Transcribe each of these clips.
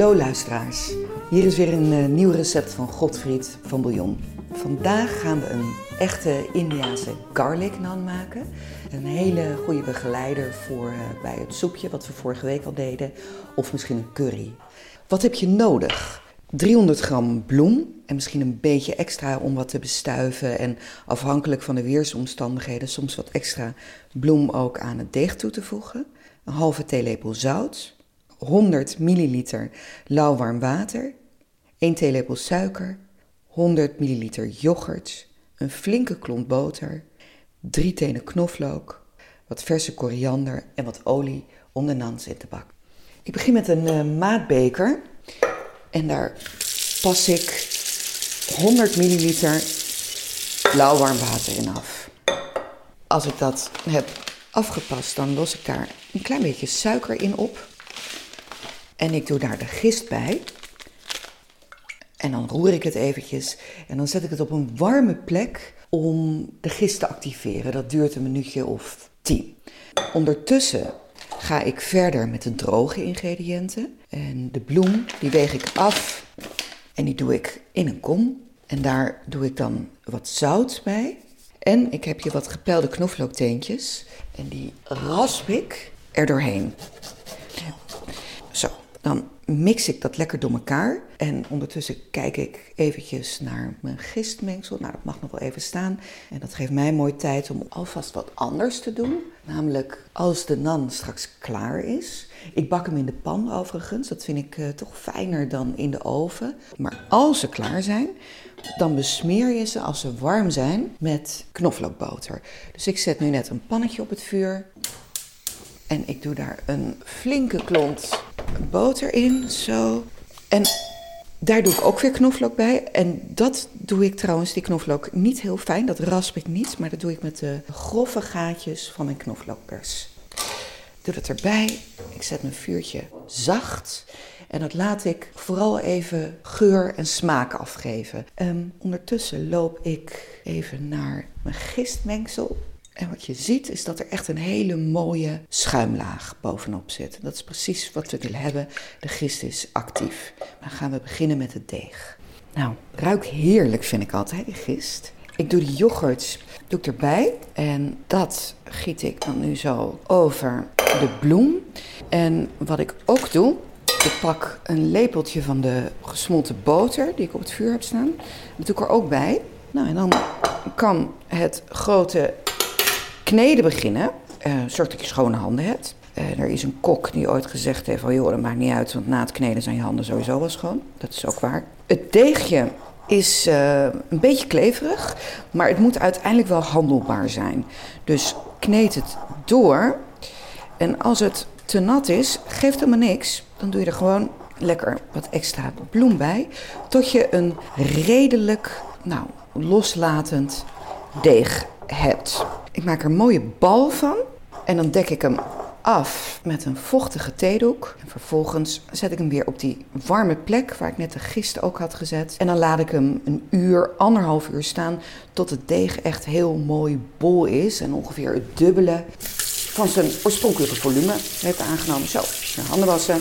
Hallo luisteraars, hier is weer een uh, nieuw recept van Godfried van Bouillon. Vandaag gaan we een echte Indiase garlic naan maken. Een hele goede begeleider voor uh, bij het soepje wat we vorige week al deden. Of misschien een curry. Wat heb je nodig? 300 gram bloem en misschien een beetje extra om wat te bestuiven. En afhankelijk van de weersomstandigheden soms wat extra bloem ook aan het deeg toe te voegen. Een halve theelepel zout. 100 milliliter lauwwarm water. 1 theelepel suiker. 100 milliliter yoghurt. Een flinke klont boter. 3 tenen knoflook. Wat verse koriander en wat olie om de nans in te bakken. Ik begin met een uh, maatbeker. En daar pas ik 100 milliliter lauwwarm water in af. Als ik dat heb afgepast, dan los ik daar een klein beetje suiker in op. En ik doe daar de gist bij. En dan roer ik het eventjes. En dan zet ik het op een warme plek om de gist te activeren. Dat duurt een minuutje of tien. Ondertussen ga ik verder met de droge ingrediënten. En de bloem, die weeg ik af en die doe ik in een kom. En daar doe ik dan wat zout bij. En ik heb hier wat gepelde knoflookteentjes. En die rasp ik er doorheen. Dan mix ik dat lekker door elkaar. En ondertussen kijk ik eventjes naar mijn gistmengsel. Nou, dat mag nog wel even staan. En dat geeft mij mooi tijd om alvast wat anders te doen. Namelijk als de nan straks klaar is. Ik bak hem in de pan overigens. Dat vind ik uh, toch fijner dan in de oven. Maar als ze klaar zijn, dan besmeer je ze als ze warm zijn met knoflookboter. Dus ik zet nu net een pannetje op het vuur. En ik doe daar een flinke klont boter in, zo. En daar doe ik ook weer knoflook bij. En dat doe ik trouwens, die knoflook, niet heel fijn. Dat rasp ik niet, maar dat doe ik met de grove gaatjes van mijn knoflookpers. Doe dat erbij. Ik zet mijn vuurtje zacht. En dat laat ik vooral even geur en smaak afgeven. Um, ondertussen loop ik even naar mijn gistmengsel. En wat je ziet is dat er echt een hele mooie schuimlaag bovenop zit. Dat is precies wat we willen hebben. De gist is actief. Dan gaan we beginnen met het deeg. Nou, ruikt heerlijk vind ik altijd, die gist. Ik doe de yoghurt doe ik erbij. En dat giet ik dan nu zo over de bloem. En wat ik ook doe, ik pak een lepeltje van de gesmolten boter die ik op het vuur heb staan. Dat doe ik er ook bij. Nou, en dan kan het grote kneden beginnen. Zorg dat je schone handen hebt. Uh, er is een kok die ooit gezegd heeft: van, joh, dat maakt niet uit, want na het kneden zijn je handen sowieso wel schoon. Dat is ook waar. Het deegje is uh, een beetje kleverig, maar het moet uiteindelijk wel handelbaar zijn. Dus kneed het door. En als het te nat is, geeft helemaal niks. Dan doe je er gewoon lekker wat extra bloem bij. Tot je een redelijk, nou, loslatend deeg hebt. Ik maak er een mooie bal van. En dan dek ik hem af met een vochtige theedoek. En vervolgens zet ik hem weer op die warme plek waar ik net de gist ook had gezet. En dan laat ik hem een uur, anderhalf uur staan tot het deeg echt heel mooi bol is. En ongeveer het dubbele van zijn oorspronkelijke volume heeft aangenomen. Zo, handen wassen.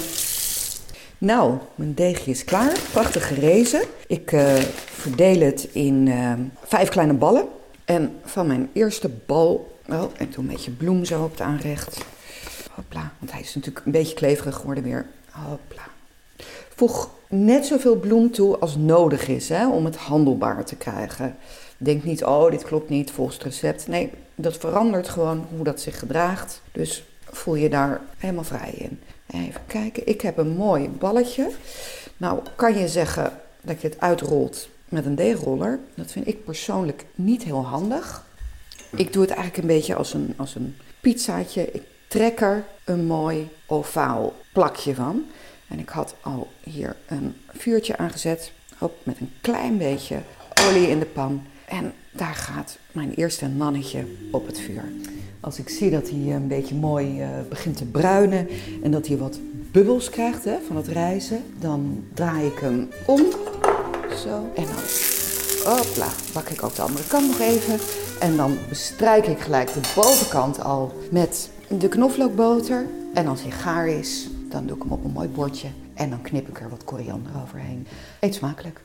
Nou, mijn deegje is klaar. Prachtig gerezen. Ik uh, verdeel het in uh, vijf kleine ballen. En van mijn eerste bal, ik doe een beetje bloem zo op het aanrecht. Hopla, want hij is natuurlijk een beetje kleverig geworden weer. Hopla. Voeg net zoveel bloem toe als nodig is hè, om het handelbaar te krijgen. Denk niet, oh, dit klopt niet volgens het recept. Nee, dat verandert gewoon hoe dat zich gedraagt. Dus voel je daar helemaal vrij in. Even kijken, ik heb een mooi balletje. Nou, kan je zeggen dat je het uitrolt met een deegroller. Dat vind ik persoonlijk niet heel handig. Ik doe het eigenlijk een beetje als een, als een pizzaatje. Ik trek er een mooi ovaal plakje van. En ik had al hier een vuurtje aangezet. Op, met een klein beetje olie in de pan. En daar gaat mijn eerste mannetje op het vuur. Als ik zie dat hij een beetje mooi uh, begint te bruinen en dat hij wat bubbels krijgt hè, van het rijzen, dan draai ik hem om. Zo. En dan, hopla, bak ik ook de andere kant nog even. En dan bestrijk ik gelijk de bovenkant al met de knoflookboter. En als hij gaar is, dan doe ik hem op een mooi bordje. En dan knip ik er wat koriander overheen. Eet smakelijk.